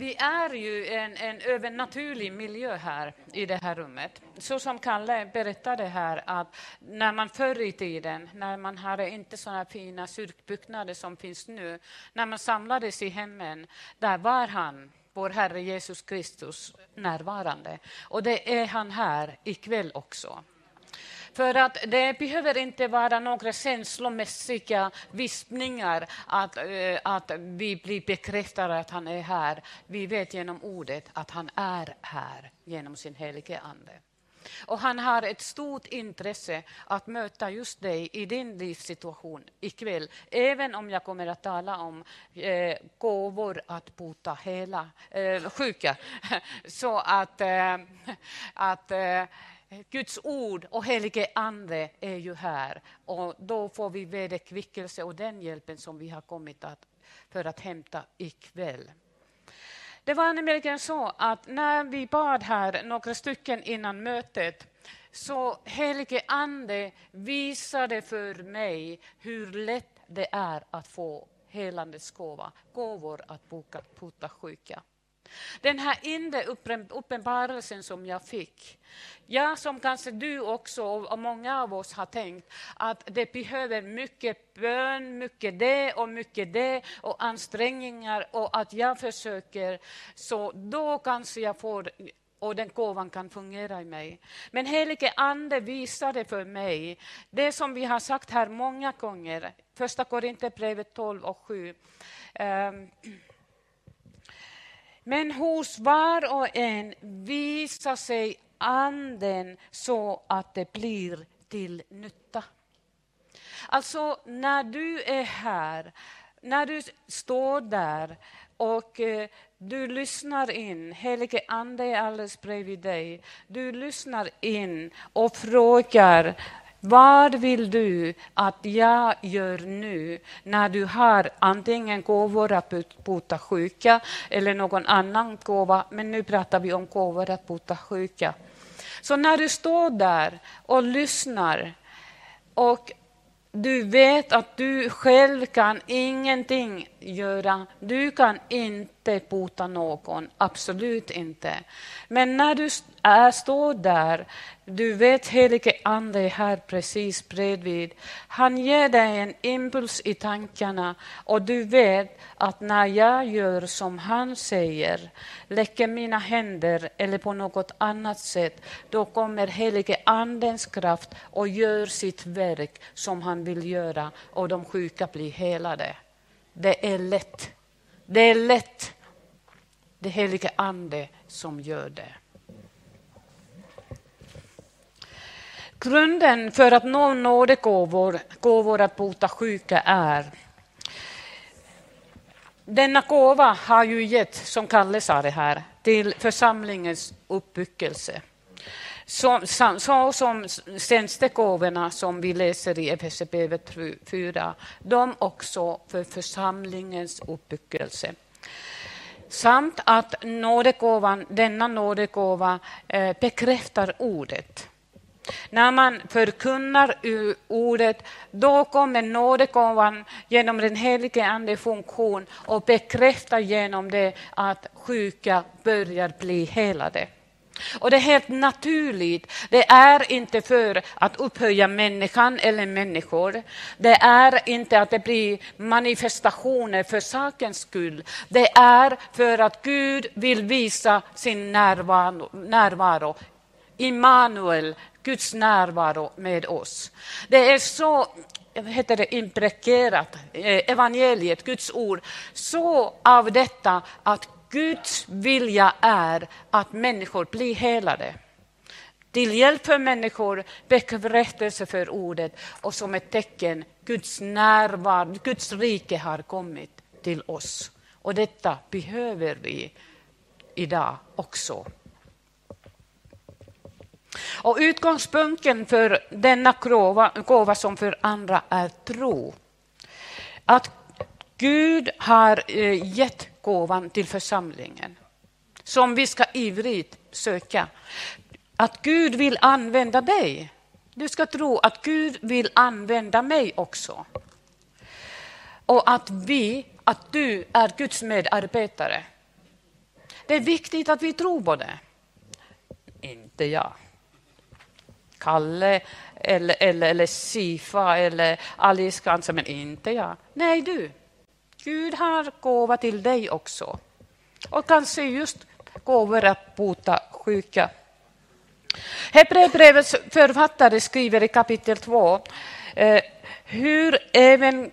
Vi är ju en, en övernaturlig miljö här i det här rummet. Så som Kalle berättade här att när man förr i tiden, när man hade inte sådana fina kyrkbyggnader som finns nu, när man samlades i hemmen, där var han vår Herre Jesus Kristus närvarande. Och det är han här ikväll också. För att det behöver inte vara några känslomässiga vispningar att, eh, att vi blir bekräftade att han är här. Vi vet genom ordet att han är här genom sin helige Ande. Och han har ett stort intresse att möta just dig i din livssituation ikväll. Även om jag kommer att tala om eh, gåvor att bota hela eh, sjuka. Så att, eh, att eh, Guds ord och helige Ande är ju här. Och då får vi vederkvickelse och den hjälpen som vi har kommit att, för att hämta ikväll. Det var nämligen så att när vi bad här några stycken innan mötet så helige Ande visade för mig hur lätt det är att få helandets gåva, gåvor att boka, bota sjuka. Den här inre uppenbarelsen som jag fick. Jag, som kanske du också och många av oss har tänkt att det behöver mycket bön, mycket det och mycket det och ansträngningar och att jag försöker så då kanske jag får och den gåvan kan fungera i mig. Men helige Ande visade för mig det som vi har sagt här många gånger, första Korinthierbrevet 12 och 7. Men hos var och en visar sig Anden så att det blir till nytta. Alltså, när du är här, när du står där och eh, du lyssnar in, helige Ande är alldeles bredvid dig. Du lyssnar in och frågar vad vill du att jag gör nu när du har antingen gåvor att bota sjuka eller någon annan gåva, men nu pratar vi om gåvor att bota sjuka. Så när du står där och lyssnar och du vet att du själv kan ingenting göra. Du kan inte bota någon, absolut inte. Men när du är, står där du vet, helige Ande är här precis bredvid. Han ger dig en impuls i tankarna och du vet att när jag gör som han säger, lägger mina händer eller på något annat sätt, då kommer helige Andens kraft och gör sitt verk som han vill göra och de sjuka blir helade. Det är lätt. Det är lätt. Det är helige Ande som gör det. Grunden för att nå nådegåvor, gåvor att bota sjuka är denna gåva har ju gett, som Kalle sa det här, till församlingens uppbyggelse som, så som tjänstegåvorna som vi läser i Efesierbrevet 4, de också för församlingens uppbyggelse. Samt att nådegåvan, denna nådegåva eh, bekräftar ordet. När man förkunnar ordet, då kommer nådegåvan genom den helige Ande funktion och bekräftar genom det att sjuka börjar bli helade. Och det är helt naturligt. Det är inte för att upphöja människan eller människor. Det är inte att det blir manifestationer för sakens skull. Det är för att Gud vill visa sin närvaro, närvaro Immanuel, Guds närvaro med oss. Det är så heter det, impregnerat, eh, evangeliet, Guds ord, så av detta att Guds vilja är att människor blir helade. Till hjälp för människor, bekräftelse för ordet och som ett tecken, Guds närvaro, Guds rike har kommit till oss. Och detta behöver vi idag också. Och utgångspunkten för denna gåva, gåva som för andra är tro. Att Gud har eh, gett gåvan till församlingen som vi ska ivrigt söka. Att Gud vill använda dig. Du ska tro att Gud vill använda mig också. Och att vi, att du är Guds medarbetare. Det är viktigt att vi tror på det. Inte jag. Kalle eller, eller, eller Sifa eller Alice kanske, men inte jag. Nej, du. Gud har gåva till dig också. Och kanske just gåvor att bota sjuka. Hebreerbrevets författare skriver i kapitel 2 eh, hur även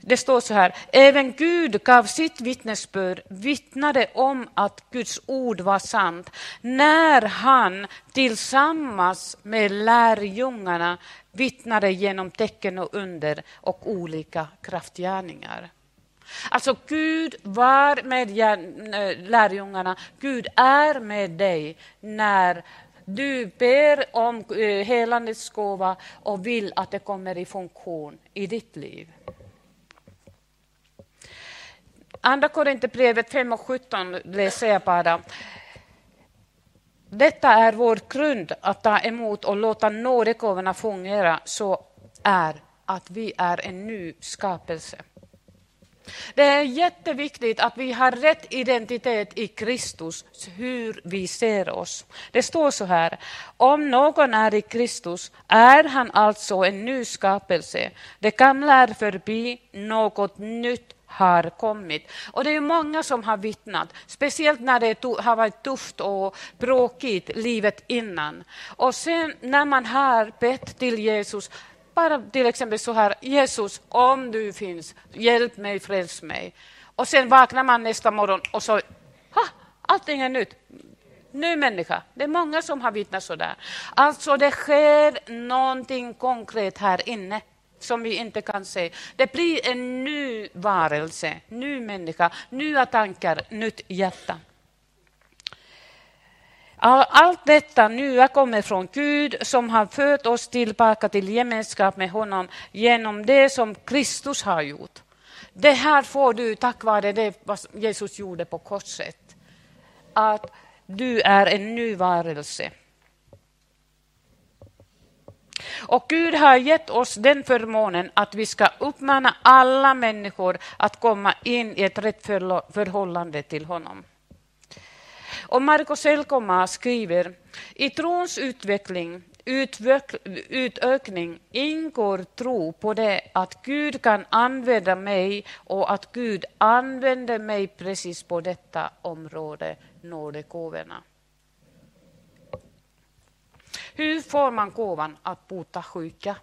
det står så här, även Gud gav sitt vittnesbörd, vittnade om att Guds ord var sant, när han tillsammans med lärjungarna vittnade genom tecken och under och olika kraftgärningar. Alltså Gud var med eh, lärjungarna, Gud är med dig när du ber om eh, helandets gåva och vill att det kommer i funktion i ditt liv. Andra Korinthierbrevet 5 och 17 läser jag bara. Detta är vår grund att ta emot och låta nådegåvorna fungera så är att vi är en ny skapelse. Det är jätteviktigt att vi har rätt identitet i Kristus, hur vi ser oss. Det står så här, om någon är i Kristus är han alltså en ny skapelse. Det gamla är förbi, något nytt har kommit. Och det är många som har vittnat, speciellt när det har varit tufft och bråkigt livet innan. Och sen när man har bett till Jesus, bara till exempel så här, Jesus, om du finns, hjälp mig, fräls mig. Och sen vaknar man nästa morgon och så, ha, allting är nytt. Ny människa. Det är många som har vittnat så där. Alltså det sker någonting konkret här inne som vi inte kan se. Det blir en ny varelse, ny människa, nya tankar, nytt hjärta. Allt detta nya kommer från Gud som har fört oss tillbaka till gemenskap med honom genom det som Kristus har gjort. Det här får du tack vare det vad Jesus gjorde på korset. Att du är en ny varelse. Och Gud har gett oss den förmånen att vi ska uppmana alla människor att komma in i ett rätt förhållande till honom. Och Markus Elkoma skriver, i trons utveckling utökning ingår tro på det att Gud kan använda mig och att Gud använder mig precis på detta område, nådegåvorna. Hur får man gåvan att bota sjuka?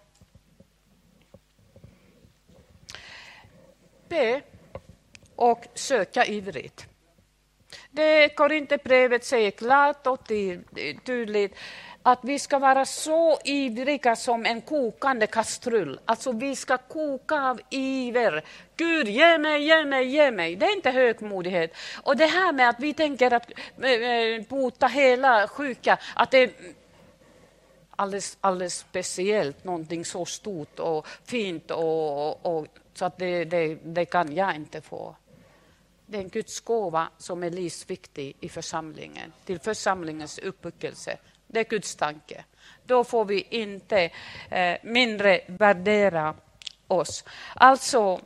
Be och söka ivrigt. Det Korinthierbrevet säger klart och tydligt att vi ska vara så ivriga som en kokande kastrull. Alltså vi ska koka av iver. Gud, ge mig, ge mig, ge mig. Det är inte högmodighet. Och det här med att vi tänker att eh, eh, bota hela sjuka, att det är alldeles, alldeles speciellt, någonting så stort och fint och, och, och så att det, det, det kan jag inte få. Det är en Guds gåva som är livsviktig i församlingen, till församlingens uppbyggelse. Det är Guds tanke. Då får vi inte eh, mindre värdera oss. Alltså,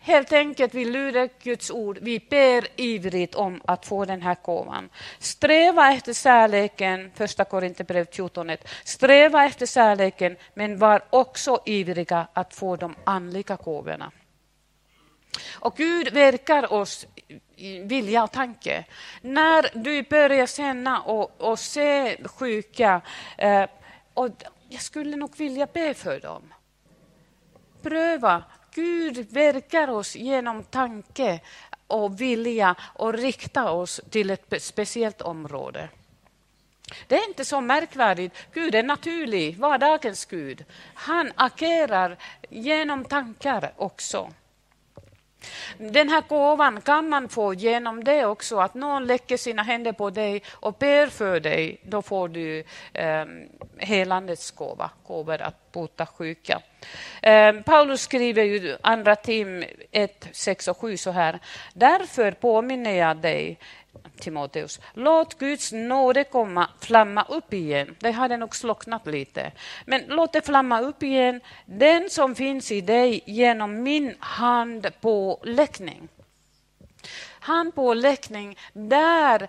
helt enkelt, vi lyder Guds ord. Vi ber ivrigt om att få den här gåvan. Sträva efter kärleken, första Korinthierbrevet 14. Sträva efter kärleken, men var också ivriga att få de andliga gåvorna. Och Gud verkar oss vilja och tanke. När du börjar känna och, och se sjuka, eh, och jag skulle nog vilja be för dem. Pröva. Gud verkar oss genom tanke och vilja och rikta oss till ett speciellt område. Det är inte så märkvärdigt. Gud är naturlig, vardagens Gud. Han agerar genom tankar också. Den här gåvan kan man få genom det också, att någon lägger sina händer på dig och ber för dig. Då får du eh, helandets gåva, gåvor att bota sjuka. Eh, Paulus skriver ju Andra Tim 1, 6 och 7 så här. Därför påminner jag dig Timoteus. Låt Guds nåde komma, flamma upp igen. Det hade nog slocknat lite. Men låt det flamma upp igen. Den som finns i dig genom min hand på läckning. handpåläggning, där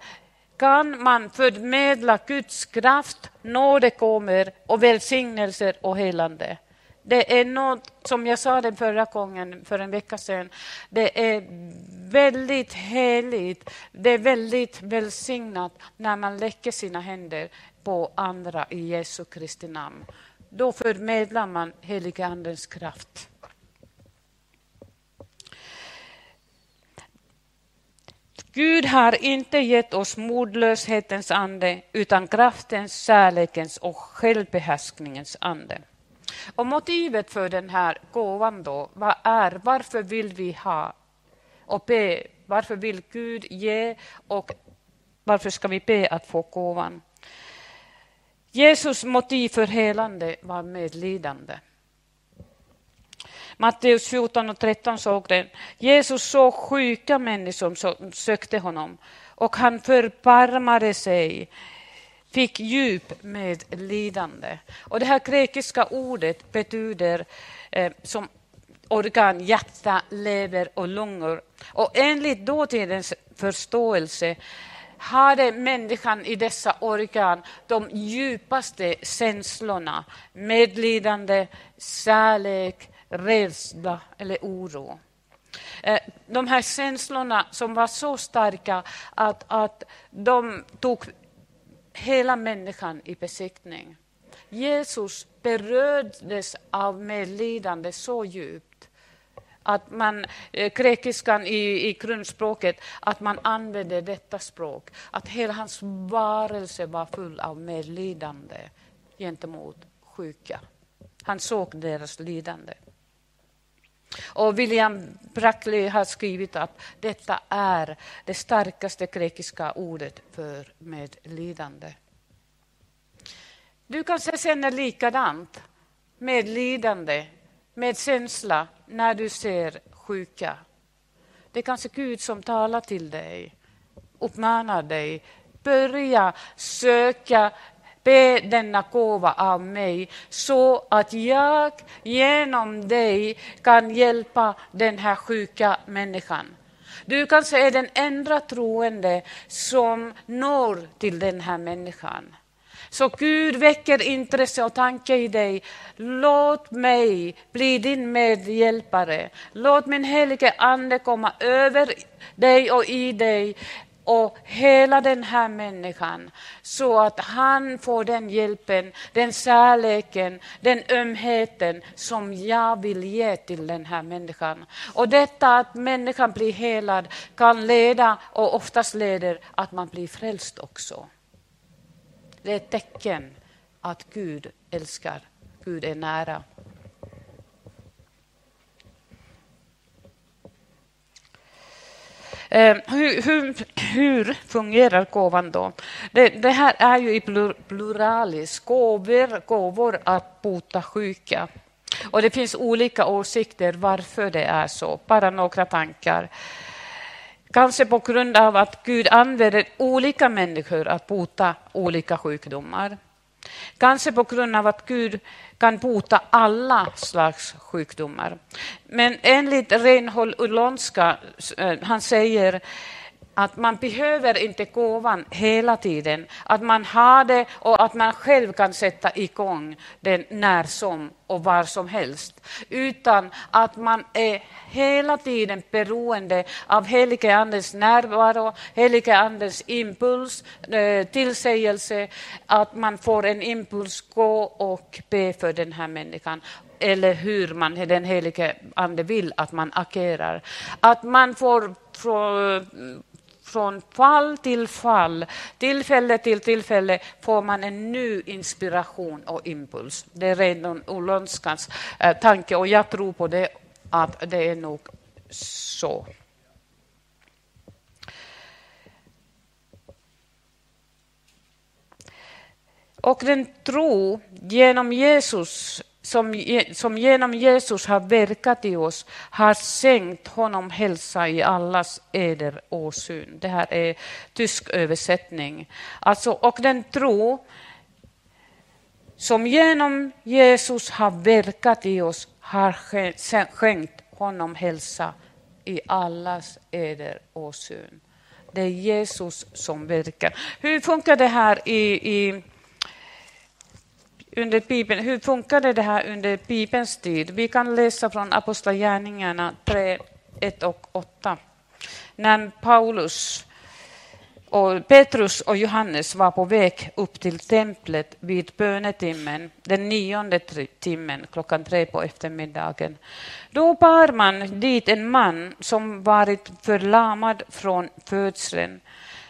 kan man förmedla Guds kraft, nåde kommer och välsignelser och helande. Det är något, som jag sa den förra gången, för en vecka sedan, det är väldigt heligt, det är väldigt välsignat när man lägger sina händer på andra i Jesu Kristi namn. Då förmedlar man helige Andens kraft. Gud har inte gett oss modlöshetens ande utan kraftens, kärlekens och självbehärskningens ande. Och motivet för den här gåvan då, vad är, varför vill vi ha och be, varför vill Gud ge och varför ska vi be att få gåvan? Jesus motiv för helande var medlidande. Matteus 14 och 13 såg den. Jesus såg sjuka människor som sökte honom och han förbarmade sig, fick djup med lidande. Och det här grekiska ordet betyder eh, som organ, hjärta, lever och lungor. Och enligt dåtidens förståelse hade människan i dessa organ de djupaste känslorna, medlidande, kärlek, rädsla eller oro. Eh, de här känslorna som var så starka att, att de tog hela människan i besiktning. Jesus berördes av medlidande så djupt att man, eh, grekiskan i, i grundspråket, att man använde detta språk. Att hela hans varelse var full av medlidande gentemot sjuka. Han såg deras lidande. Och William Brackley har skrivit att detta är det starkaste grekiska ordet för medlidande. Du kanske känner likadant, medlidande, med känsla när du ser sjuka. Det är kanske Gud som talar till dig, uppmanar dig. Börja söka Be denna gåva av mig så att jag genom dig kan hjälpa den här sjuka människan. Du kanske är den enda troende som når till den här människan. Så Gud väcker intresse och tanke i dig. Låt mig bli din medhjälpare. Låt min helige Ande komma över dig och i dig och hela den här människan så att han får den hjälpen, den kärleken, den ömheten som jag vill ge till den här människan. Och detta att människan blir helad kan leda, och oftast leder, att man blir frälst också. Det är ett tecken att Gud älskar, Gud är nära. Eh, hur, hur, hur, fungerar gåvan då? Det, det, här är ju i pluralis, gåvor, gåvor att bota sjuka. Och det finns olika åsikter varför det är så, bara några tankar. Kanske på grund av att Gud använder olika människor att bota olika sjukdomar. Kanske på grund av att Gud kan bota alla slags sjukdomar. Men enligt Reinhold Ulonska, eh, han säger att man behöver inte gåvan hela tiden. Att man har det och att man själv kan sätta igång den när som och var som helst. Utan att man är hela tiden beroende av helige Andens närvaro, helige Andens impuls, eh, tillsägelse, att man får en impuls, gå och be för den här människan eller hur man, den helige Ande vill att man agerar. Att man får från fall till fall, tillfälle till tillfälle får man en ny inspiration och impuls. Det är redan Olonskans eh, tanke och jag tror på det, att det är nog så. Och den tro genom Jesus som, som genom Jesus har verkat i oss har sänkt honom hälsa i allas eder åsyn. Det här är tysk översättning. Alltså, och den tro som genom Jesus har verkat i oss har skänkt honom hälsa i allas eder åsyn. Det är Jesus som verkar. Hur funkar det här i, i under Bibeln, hur funkade det här under Bibelns tid? Vi kan läsa från Apostlagärningarna 3, 1 och 8. När Paulus och Petrus och Johannes var på väg upp till templet vid bönetimmen, den nionde timmen, klockan tre på eftermiddagen. Då bar man dit en man som varit förlamad från födseln.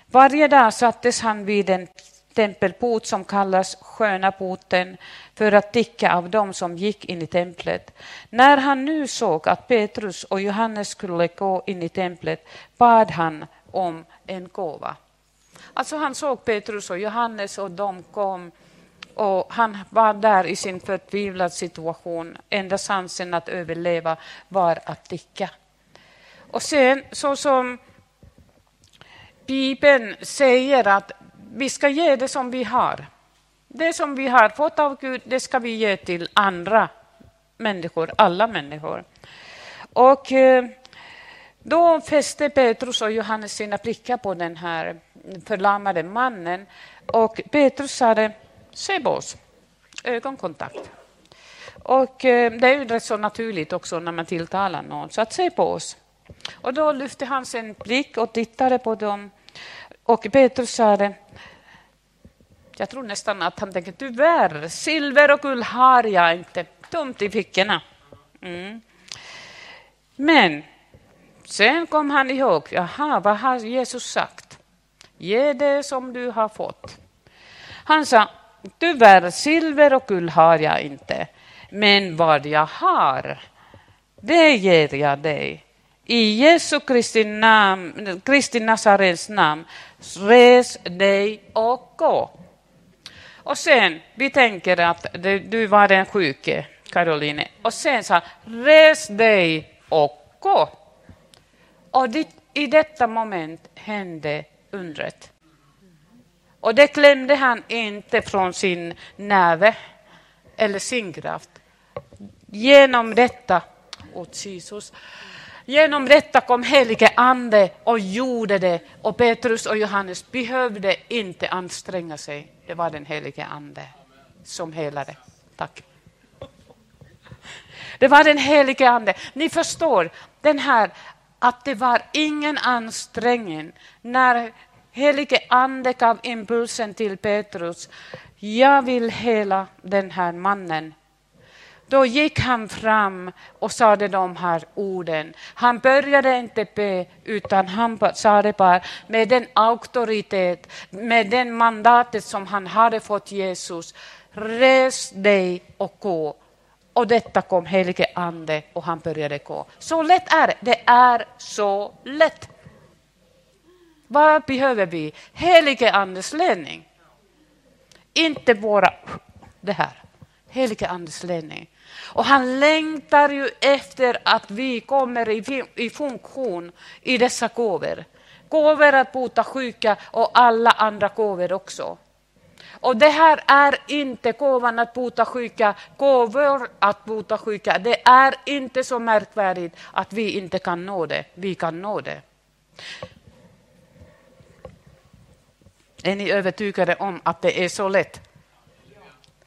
Varje dag sattes han vid en tempelport som kallas Sköna porten för att ticka av dem som gick in i templet. När han nu såg att Petrus och Johannes skulle gå in i templet bad han om en gåva. Alltså han såg Petrus och Johannes och de kom och han var där i sin förtvivlad situation. Enda chansen att överleva var att ticka. Och sen så som Bibeln säger att vi ska ge det som vi har. Det som vi har fått av Gud, det ska vi ge till andra människor, alla människor. Och eh, då fäste Petrus och Johannes sina blickar på den här förlamade mannen och Petrus sa se på oss, ögonkontakt. Och eh, det är ju rätt så naturligt också när man tilltalar någon, så att se på oss. Och då lyfte han sin blick och tittade på dem. Och Petrus sa det, jag tror nästan att han tänkte tyvärr, silver och guld har jag inte, tomt i fickorna. Mm. Men sen kom han ihåg, jaha, vad har Jesus sagt? Ge det som du har fått. Han sa, tyvärr, silver och guld har jag inte, men vad jag har, det ger jag dig. I Jesu Kristi, namn, Kristi Nazarens namn, res dig och gå. Och sen, vi tänker att du var den sjuke, Caroline, och sen sa res dig och gå. Och i detta moment hände undret. Och det klämde han inte från sin näve eller sin kraft. Genom detta, åt Jesus, genom detta kom helige ande och gjorde det och Petrus och Johannes behövde inte anstränga sig. Det var den helige ande som helade. Tack. Det var den helige ande. Ni förstår, den här att det var ingen ansträngning när helige ande gav impulsen till Petrus. Jag vill hela den här mannen. Då gick han fram och sade de här orden. Han började inte be, utan han sa det bara med den auktoritet, med den mandatet som han hade fått Jesus. Res dig och gå. Och detta kom helige ande och han började gå. Så lätt är det. Det är så lätt. Vad behöver vi? Helige andes ledning. Inte våra... Det här. Helige andes ledning. Och han längtar ju efter att vi kommer i, i funktion i dessa gåvor. Gåvor att bota sjuka och alla andra gåvor också. Och det här är inte gåvan att bota sjuka, gåvor att bota sjuka. Det är inte så märkvärdigt att vi inte kan nå det. Vi kan nå det. Är ni övertygade om att det är så lätt?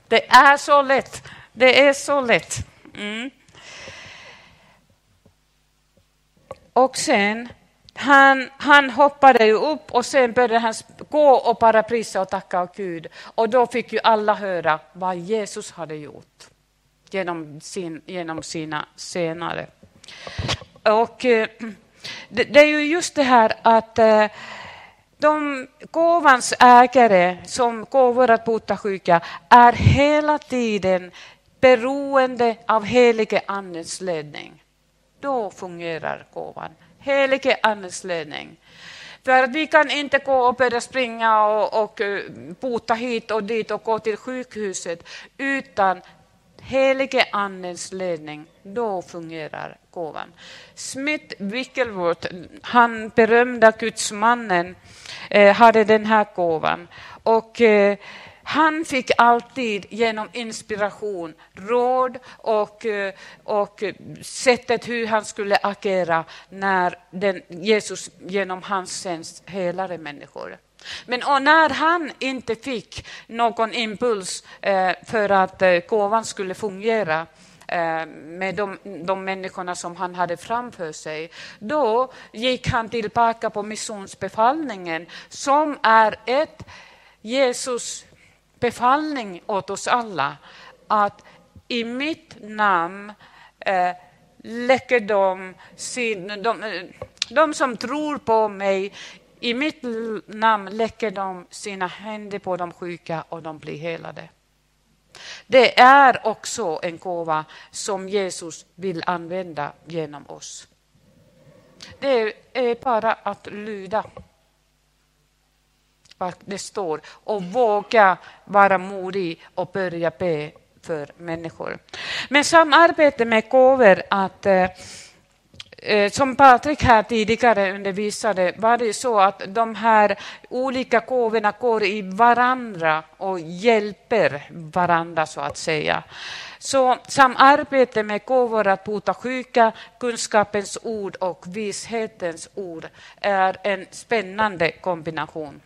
Det är så lätt. Det är så lätt. Mm. Och sen han, han hoppade ju upp och sen började han gå och bara prisa och tacka Gud. Och då fick ju alla höra vad Jesus hade gjort genom, sin, genom sina senare. Och eh, det, det, är ju just det här att eh, de gåvans ägare som gåvor att bota sjuka är hela tiden beroende av helige Andens ledning. Då fungerar gåvan helige Andes ledning. För att vi kan inte gå och börja springa och, och eh, bota hit och dit och gå till sjukhuset utan helige Andens ledning, då fungerar gåvan. Smith Wickelworth, han berömda gudsmannen, eh, hade den här gåvan. Och, eh, han fick alltid genom inspiration, råd och, eh, och sättet hur han skulle agera när den, Jesus genom hans tjänst helade människor. Men när han inte fick någon impuls eh, för att eh, gåvan skulle fungera Eh, med de, de människorna som han hade framför sig, då gick han tillbaka på missionsbefallningen som är ett Jesus befallning åt oss alla att i mitt namn eh, läcker de, sin, de, de som tror på mig i mitt namn läcker de sina händer på de sjuka och de blir helade. Det är också en gåva som Jesus vill använda genom oss. Det är bara att lyda vad det står och våga vara modig och börja be för människor. Men samarbete med gåvor, att eh, Eh, som Patrik här tidigare undervisade var det så att de här olika gåvorna går i varandra och hjälper varandra så att säga. Så samarbete med gåvor att bota sjuka, kunskapens ord och vishetens ord är en spännande kombination.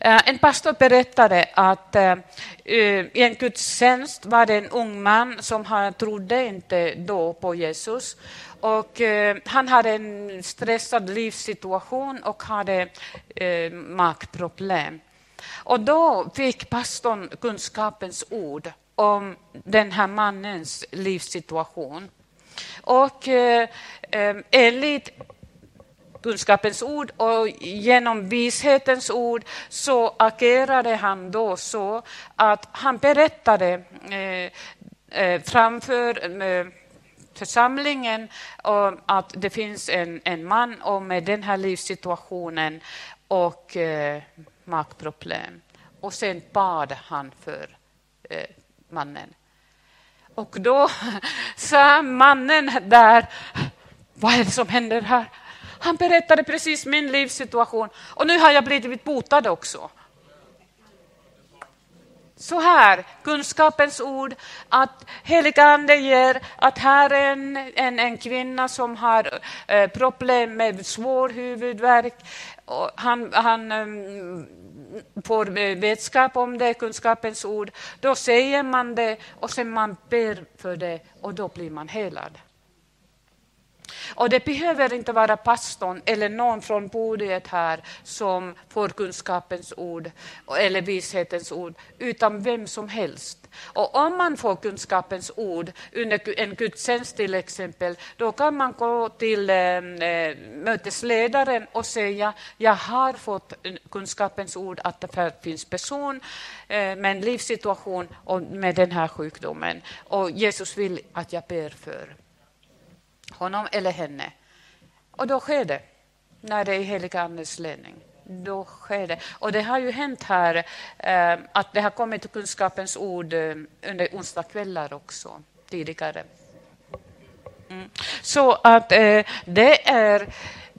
Eh, en pastor berättade att eh, eh, i en gudstjänst var det en ung man som trodde inte då på Jesus och, han hade en stressad livssituation och hade magproblem. Och då fick pastorn kunskapens ord om den här mannens livssituation. Och eh enligt kunskapens ord och genom vishetens ord så agerade han då så att han berättade eh, eh framför eh, församlingen att det finns en, en man och med den här livssituationen och eh, magproblem. Och sen bad han för eh, mannen. Och då sa mannen där, vad är det som händer här? Han berättade precis min livssituation och nu har jag blivit botad också. Så här, kunskapens ord, att heliga ande ger att här är en, en, en kvinna som har eh, problem med svår huvudvärk. Och han, han um, får eh, vetskap om det, kunskapens ord. Då säger man det och sen man ber för det och då blir man helad. Och det behöver inte vara pastorn eller någon från bordet här som får kunskapens ord eller vishetens ord, utan vem som helst. Och om man får kunskapens ord under en gudstjänst till exempel, då kan man gå till eh, eh mötesledaren och säga jag har fått kunskapens ord att det finns person eh, med en livssituation och med den här sjukdomen. Och Jesus vill att jag ber för honom eller henne. Och då sker det, när det är heliga Andes ledning. Då sker det. Och det har ju hänt här eh, att det har kommit kunskapens ord eh, under onsdagskvällar också, tidigare. Mm. Så att eh, det är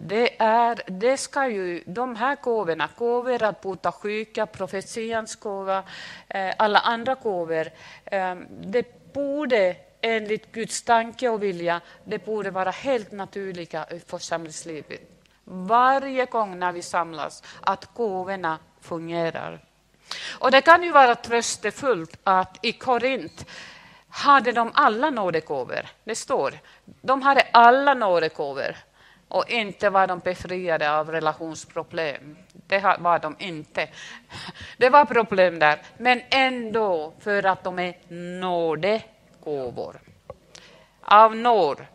det, är, det ska ju, de här gåvorna, gåvor att bota sjuka, profetians gåva, eh, alla andra gåvor, eh, det borde enligt Guds tanke och vilja, det borde vara helt naturliga i församlingslivet. Varje gång när vi samlas, att gåvorna fungerar. Och det kan ju vara tröstefullt att i Korint hade de alla nådegåvor. Det står, de hade alla nådegåvor och inte var de befriade av relationsproblem. Det var de inte. Det var problem där, men ändå för att de är nåde gåvor. Av nåd.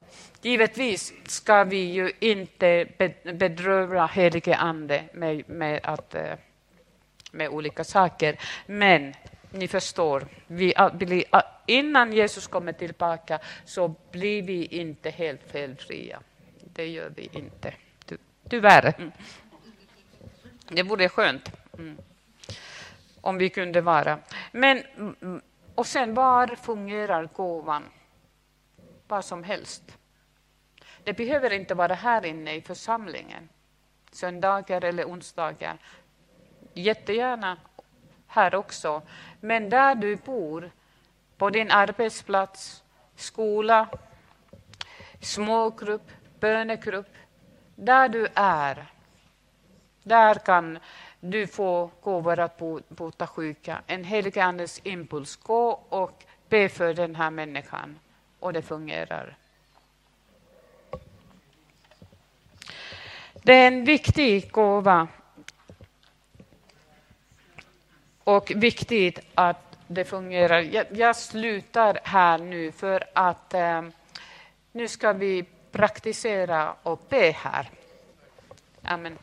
Givetvis ska vi ju inte bedröva helige Ande med, med, att, eh, med olika saker, men ni förstår, vi blir, innan Jesus kommer tillbaka så blir vi inte helt felfria. Det gör vi inte, tyvärr. Mm. Det vore skönt mm. om vi kunde vara. Men och sen var fungerar gåvan? Vad som helst. Det behöver inte vara här inne i församlingen, söndagar eller onsdagar. Jättegärna här också. Men där du bor, på din arbetsplats, skola, smågrupp, bönegrupp, där du är, där kan du får gåvor att bota sjuka. En helig andes impuls. Gå och be för den här människan. Och det fungerar. Det är en viktig gåva. Och viktigt att det fungerar. Jag, jag slutar här nu för att eh, nu ska vi praktisera och be här. Amen.